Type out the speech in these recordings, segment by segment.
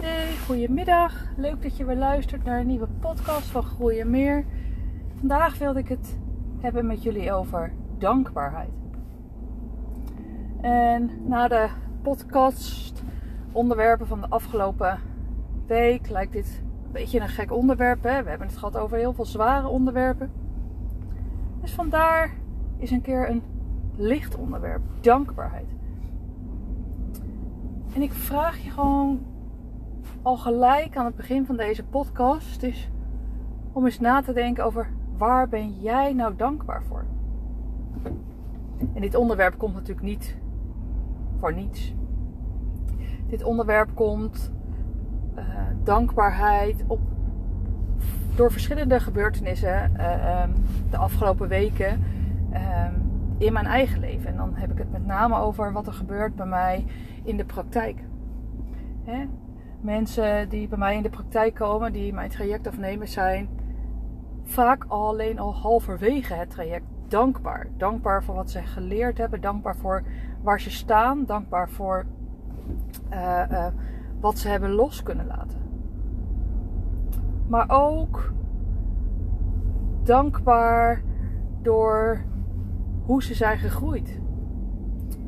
Hey, goedemiddag. Leuk dat je weer luistert naar een nieuwe podcast van Groeien Meer. Vandaag wilde ik het hebben met jullie over dankbaarheid. En na de podcast onderwerpen van de afgelopen week lijkt dit een beetje een gek onderwerp. Hè? We hebben het gehad over heel veel zware onderwerpen. Dus vandaar is een keer een licht onderwerp. Dankbaarheid. En ik vraag je gewoon al gelijk aan het begin van deze podcast is om eens na te denken over waar ben jij nou dankbaar voor? En dit onderwerp komt natuurlijk niet voor niets. Dit onderwerp komt uh, dankbaarheid op, door verschillende gebeurtenissen uh, um, de afgelopen weken uh, in mijn eigen leven. En dan heb ik het met name over wat er gebeurt bij mij in de praktijk. Hè? Mensen die bij mij in de praktijk komen, die mijn traject afnemen, zijn vaak alleen al halverwege het traject dankbaar. Dankbaar voor wat ze geleerd hebben, dankbaar voor waar ze staan, dankbaar voor uh, uh, wat ze hebben los kunnen laten. Maar ook dankbaar door hoe ze zijn gegroeid.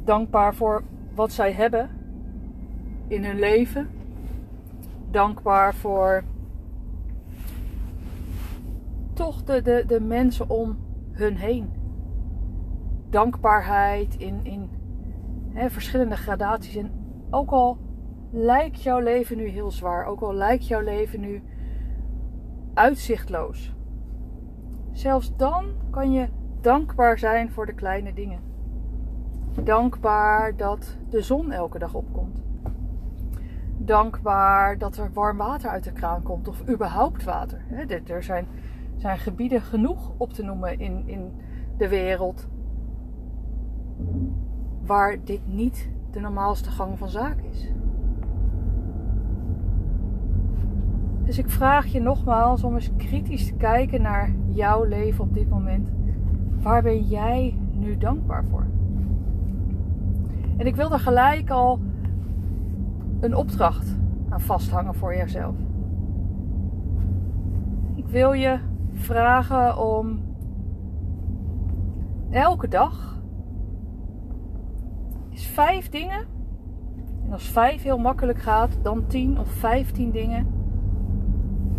Dankbaar voor wat zij hebben in hun leven. Dankbaar voor toch de, de, de mensen om hun heen. Dankbaarheid in, in hè, verschillende gradaties. En ook al lijkt jouw leven nu heel zwaar, ook al lijkt jouw leven nu uitzichtloos. Zelfs dan kan je dankbaar zijn voor de kleine dingen. Dankbaar dat de zon elke dag opkomt. Dankbaar dat er warm water uit de kraan komt of überhaupt water. Er zijn, zijn gebieden genoeg op te noemen in, in de wereld waar dit niet de normaalste gang van zaken is. Dus ik vraag je nogmaals om eens kritisch te kijken naar jouw leven op dit moment. Waar ben jij nu dankbaar voor? En ik wil er gelijk al een opdracht aan vasthangen voor jezelf. Ik wil je vragen om elke dag is vijf dingen. En als vijf heel makkelijk gaat, dan tien of vijftien dingen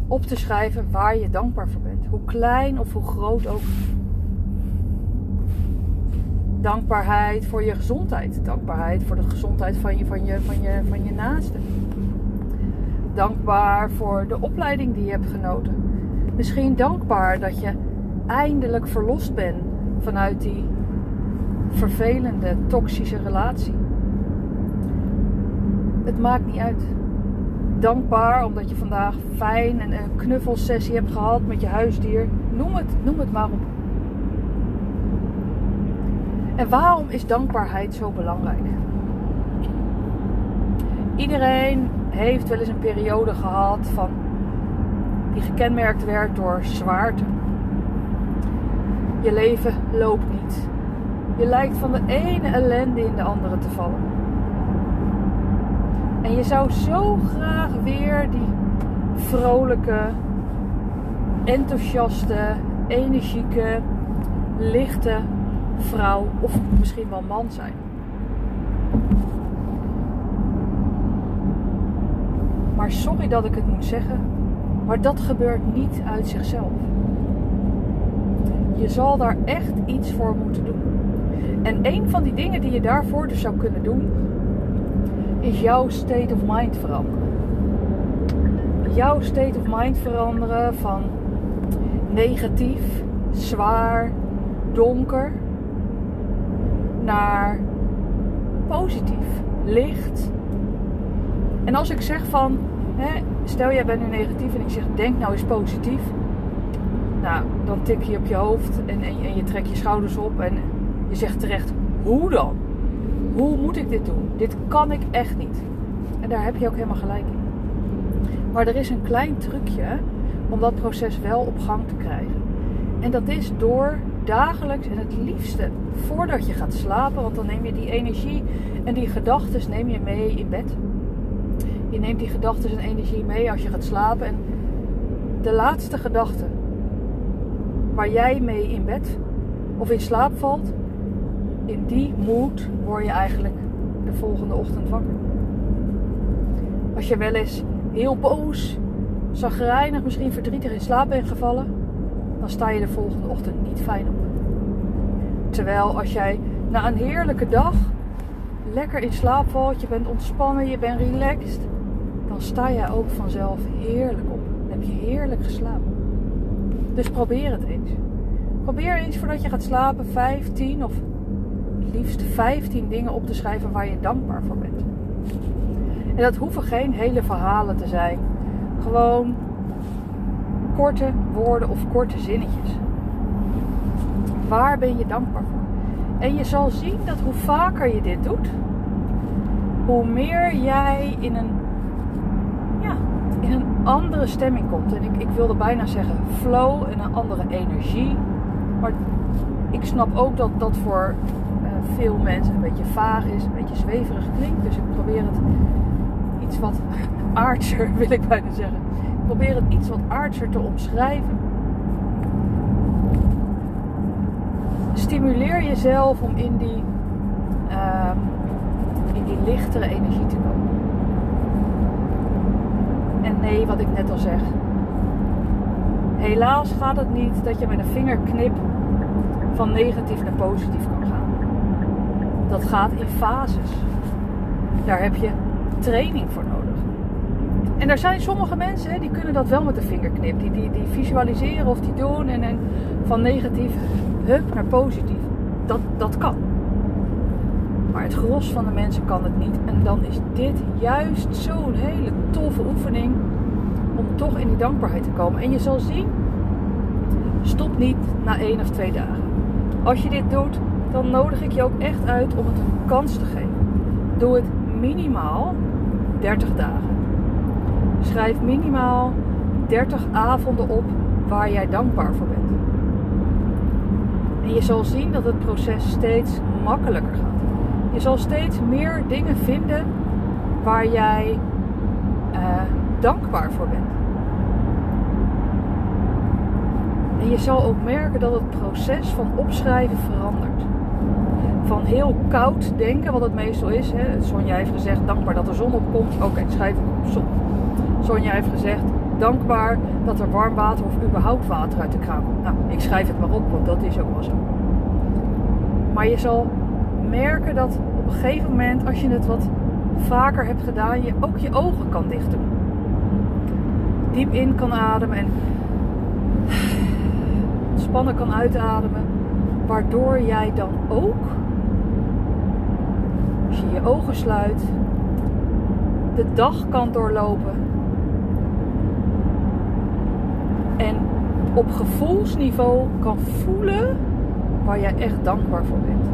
op te schrijven waar je dankbaar voor bent. Hoe klein of hoe groot ook dankbaarheid voor je gezondheid. Dankbaarheid voor de gezondheid van je, van je, van je, van je naasten. Dankbaar voor de opleiding die je hebt genoten. Misschien dankbaar dat je eindelijk verlost bent vanuit die vervelende, toxische relatie. Het maakt niet uit. Dankbaar omdat je vandaag fijn en een knuffelsessie hebt gehad met je huisdier. Noem het, noem het maar op. En waarom is dankbaarheid zo belangrijk? Iedereen heeft wel eens een periode gehad van die gekenmerkt werd door zwaarte. Je leven loopt niet. Je lijkt van de ene ellende in de andere te vallen. En je zou zo graag weer die vrolijke, enthousiaste, energieke, lichte vrouw of misschien wel man zijn. Maar sorry dat ik het moet zeggen, maar dat gebeurt niet uit zichzelf. Je zal daar echt iets voor moeten doen. En een van die dingen die je daarvoor dus zou kunnen doen, is jouw state of mind veranderen. Jouw state of mind veranderen van negatief, zwaar, donker naar positief, licht. En als ik zeg van, hè, stel jij bent nu negatief en ik zeg denk nou eens positief. Nou, dan tik je op je hoofd en, en, en je trekt je schouders op en je zegt terecht, hoe dan? Hoe moet ik dit doen? Dit kan ik echt niet. En daar heb je ook helemaal gelijk in. Maar er is een klein trucje om dat proces wel op gang te krijgen. En dat is door dagelijks en het liefste voordat je gaat slapen, want dan neem je die energie en die gedachten neem je mee in bed. Je neemt die gedachten en energie mee als je gaat slapen. En de laatste gedachte waar jij mee in bed of in slaap valt, in die mood word je eigenlijk de volgende ochtend wakker. Als je wel eens heel boos, zagrijnig, misschien verdrietig in slaap bent gevallen, dan sta je de volgende ochtend niet fijn op. Terwijl als jij na een heerlijke dag lekker in slaap valt, je bent ontspannen, je bent relaxed, dan sta jij ook vanzelf heerlijk op. Heb je heerlijk geslapen. Dus probeer het eens. Probeer eens voordat je gaat slapen 15 of liefst 15 dingen op te schrijven waar je dankbaar voor bent. En dat hoeven geen hele verhalen te zijn. Gewoon korte woorden of korte zinnetjes. Waar ben je dankbaar voor? En je zal zien dat hoe vaker je dit doet, hoe meer jij in een, ja, in een andere stemming komt. En ik, ik wilde bijna zeggen flow en een andere energie. Maar ik snap ook dat dat voor uh, veel mensen een beetje vaag is, een beetje zweverig klinkt. Dus ik probeer het iets wat aardser, wil ik bijna zeggen. Probeer het iets wat aardser te omschrijven. Stimuleer jezelf om in die, uh, in die lichtere energie te komen. En nee, wat ik net al zeg. Helaas gaat het niet dat je met een vingerknip van negatief naar positief kan gaan. Dat gaat in fases. Daar heb je training voor nodig. En er zijn sommige mensen die kunnen dat wel met de vingerknip. Die, die, die visualiseren of die doen en, en van negatief hup naar positief. Dat, dat kan. Maar het gros van de mensen kan het niet. En dan is dit juist zo'n hele toffe oefening om toch in die dankbaarheid te komen. En je zal zien, stop niet na één of twee dagen. Als je dit doet, dan nodig ik je ook echt uit om het een kans te geven. Doe het minimaal 30 dagen. Schrijf minimaal 30 avonden op waar jij dankbaar voor bent. En je zal zien dat het proces steeds makkelijker gaat. Je zal steeds meer dingen vinden waar jij uh, dankbaar voor bent. En je zal ook merken dat het proces van opschrijven verandert. Van heel koud denken, wat het meestal is. Hè. Sonja heeft gezegd, dankbaar dat er zon opkomt. Oké, schrijf ik op zon. Sonja heeft gezegd, dankbaar dat er warm water of überhaupt water uit de kraan komt. Nou, ik schrijf het maar op, want dat is ook wel zo. Maar je zal merken dat op een gegeven moment, als je het wat vaker hebt gedaan, je ook je ogen kan dichten. Diep in kan ademen en ontspannen kan uitademen. Waardoor jij dan ook, als je je ogen sluit, de dag kan doorlopen. En op gevoelsniveau kan voelen waar jij echt dankbaar voor bent.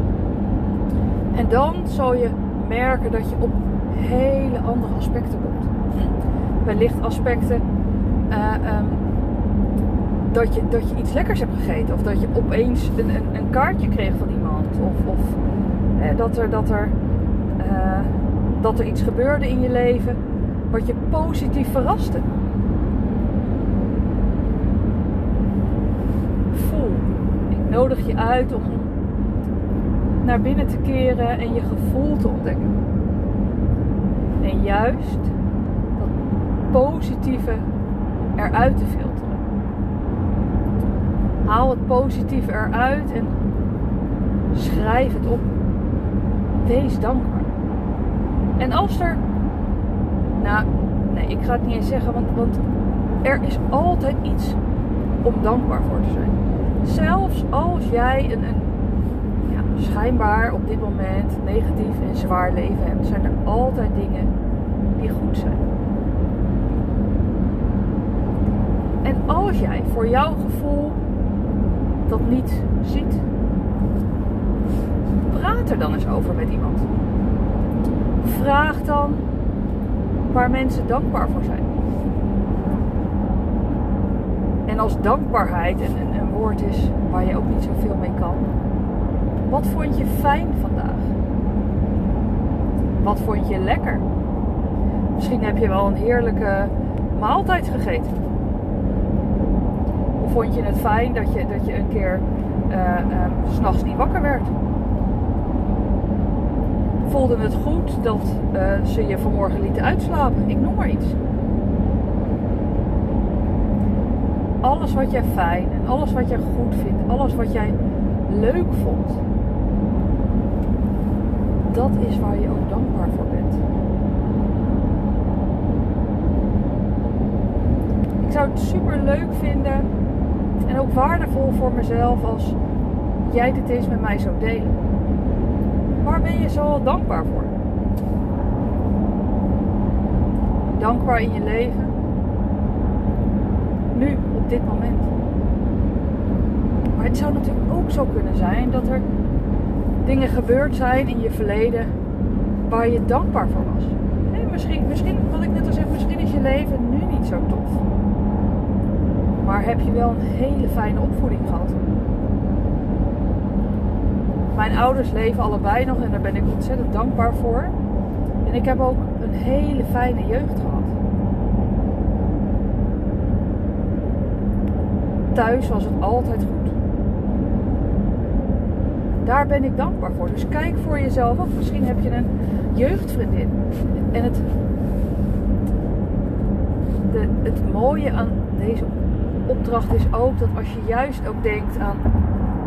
En dan zal je merken dat je op hele andere aspecten komt. Wellicht aspecten uh, um, dat, je, dat je iets lekkers hebt gegeten. Of dat je opeens een, een, kaartje kreeg van iemand. Of, of eh, dat, er, dat, er, uh, dat er iets gebeurde in je leven wat je positief verraste. Nodig je uit om naar binnen te keren en je gevoel te ontdekken. En juist dat positieve eruit te filteren. Haal het positieve eruit en schrijf het op. Wees dankbaar. En als er. Nou, nee, ik ga het niet eens zeggen, want, want er is altijd iets om dankbaar voor te zijn. Zelfs als jij een, een ja, schijnbaar op dit moment negatief en zwaar leven hebt, zijn er altijd dingen die goed zijn. En als jij voor jouw gevoel dat niet ziet, praat er dan eens over met iemand. Vraag dan waar mensen dankbaar voor zijn. En als dankbaarheid een woord is waar je ook niet zoveel mee kan, wat vond je fijn vandaag? Wat vond je lekker? Misschien heb je wel een heerlijke maaltijd gegeten. Of vond je het fijn dat je, dat je een keer uh, uh, s'nachts niet wakker werd? Voelde het goed dat uh, ze je vanmorgen lieten uitslapen? Ik noem maar iets. Alles wat jij fijn en alles wat jij goed vindt, alles wat jij leuk vond, dat is waar je ook dankbaar voor bent. Ik zou het super leuk vinden en ook waardevol voor mezelf als jij dit eens met mij zou delen. Waar ben je zo dankbaar voor? Dankbaar in je leven. Nu, dit moment. Maar het zou natuurlijk ook zo kunnen zijn dat er dingen gebeurd zijn in je verleden waar je dankbaar voor was. misschien, misschien, wat ik net al zei, misschien is je leven nu niet zo tof. Maar heb je wel een hele fijne opvoeding gehad. Mijn ouders leven allebei nog en daar ben ik ontzettend dankbaar voor. En ik heb ook een hele fijne jeugd gehad. Thuis was het altijd goed. Daar ben ik dankbaar voor. Dus kijk voor jezelf of misschien heb je een jeugdvriendin. En het, de, het mooie aan deze opdracht is ook dat als je juist ook denkt aan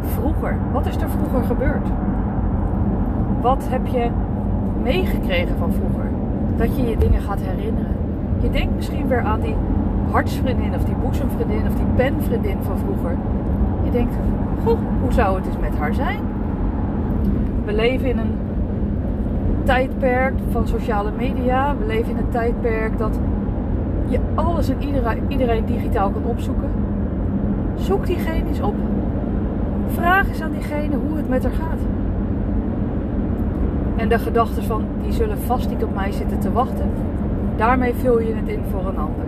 vroeger. Wat is er vroeger gebeurd? Wat heb je meegekregen van vroeger? Dat je je dingen gaat herinneren. Je denkt misschien weer aan die hartsvriendin of die boezemvriendin of die penvriendin van vroeger. Je denkt, goh, hoe zou het eens met haar zijn? We leven in een tijdperk van sociale media. We leven in een tijdperk dat je alles en iedereen, iedereen digitaal kan opzoeken. Zoek diegene eens op. Vraag eens aan diegene hoe het met haar gaat. En de gedachten van die zullen vast niet op mij zitten te wachten. Daarmee vul je het in voor een ander.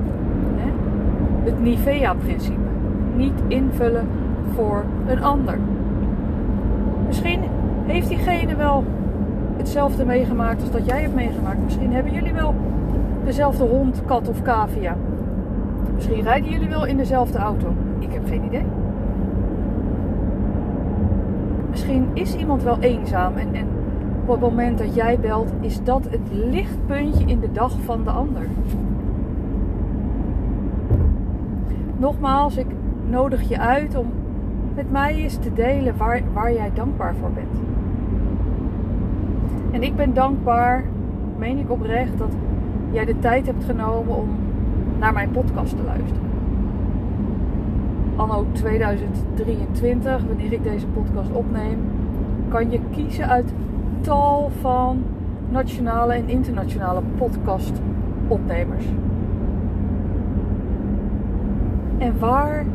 Het Nivea-principe. Niet invullen voor een ander. Misschien heeft diegene wel hetzelfde meegemaakt als dat jij hebt meegemaakt. Misschien hebben jullie wel dezelfde hond, kat of cavia. Misschien rijden jullie wel in dezelfde auto. Ik heb geen idee. Misschien is iemand wel eenzaam en, en op het moment dat jij belt, is dat het lichtpuntje in de dag van de ander. Nogmaals, ik nodig je uit om met mij eens te delen waar, waar jij dankbaar voor bent. En ik ben dankbaar, meen ik oprecht, dat jij de tijd hebt genomen om naar mijn podcast te luisteren. Anno 2023, wanneer ik deze podcast opneem, kan je kiezen uit tal van nationale en internationale podcastopnemers. En waar,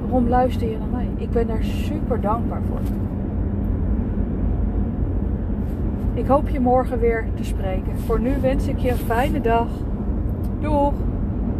waarom luister je naar mij? Ik ben daar super dankbaar voor. Ik hoop je morgen weer te spreken. Voor nu wens ik je een fijne dag. Doeg!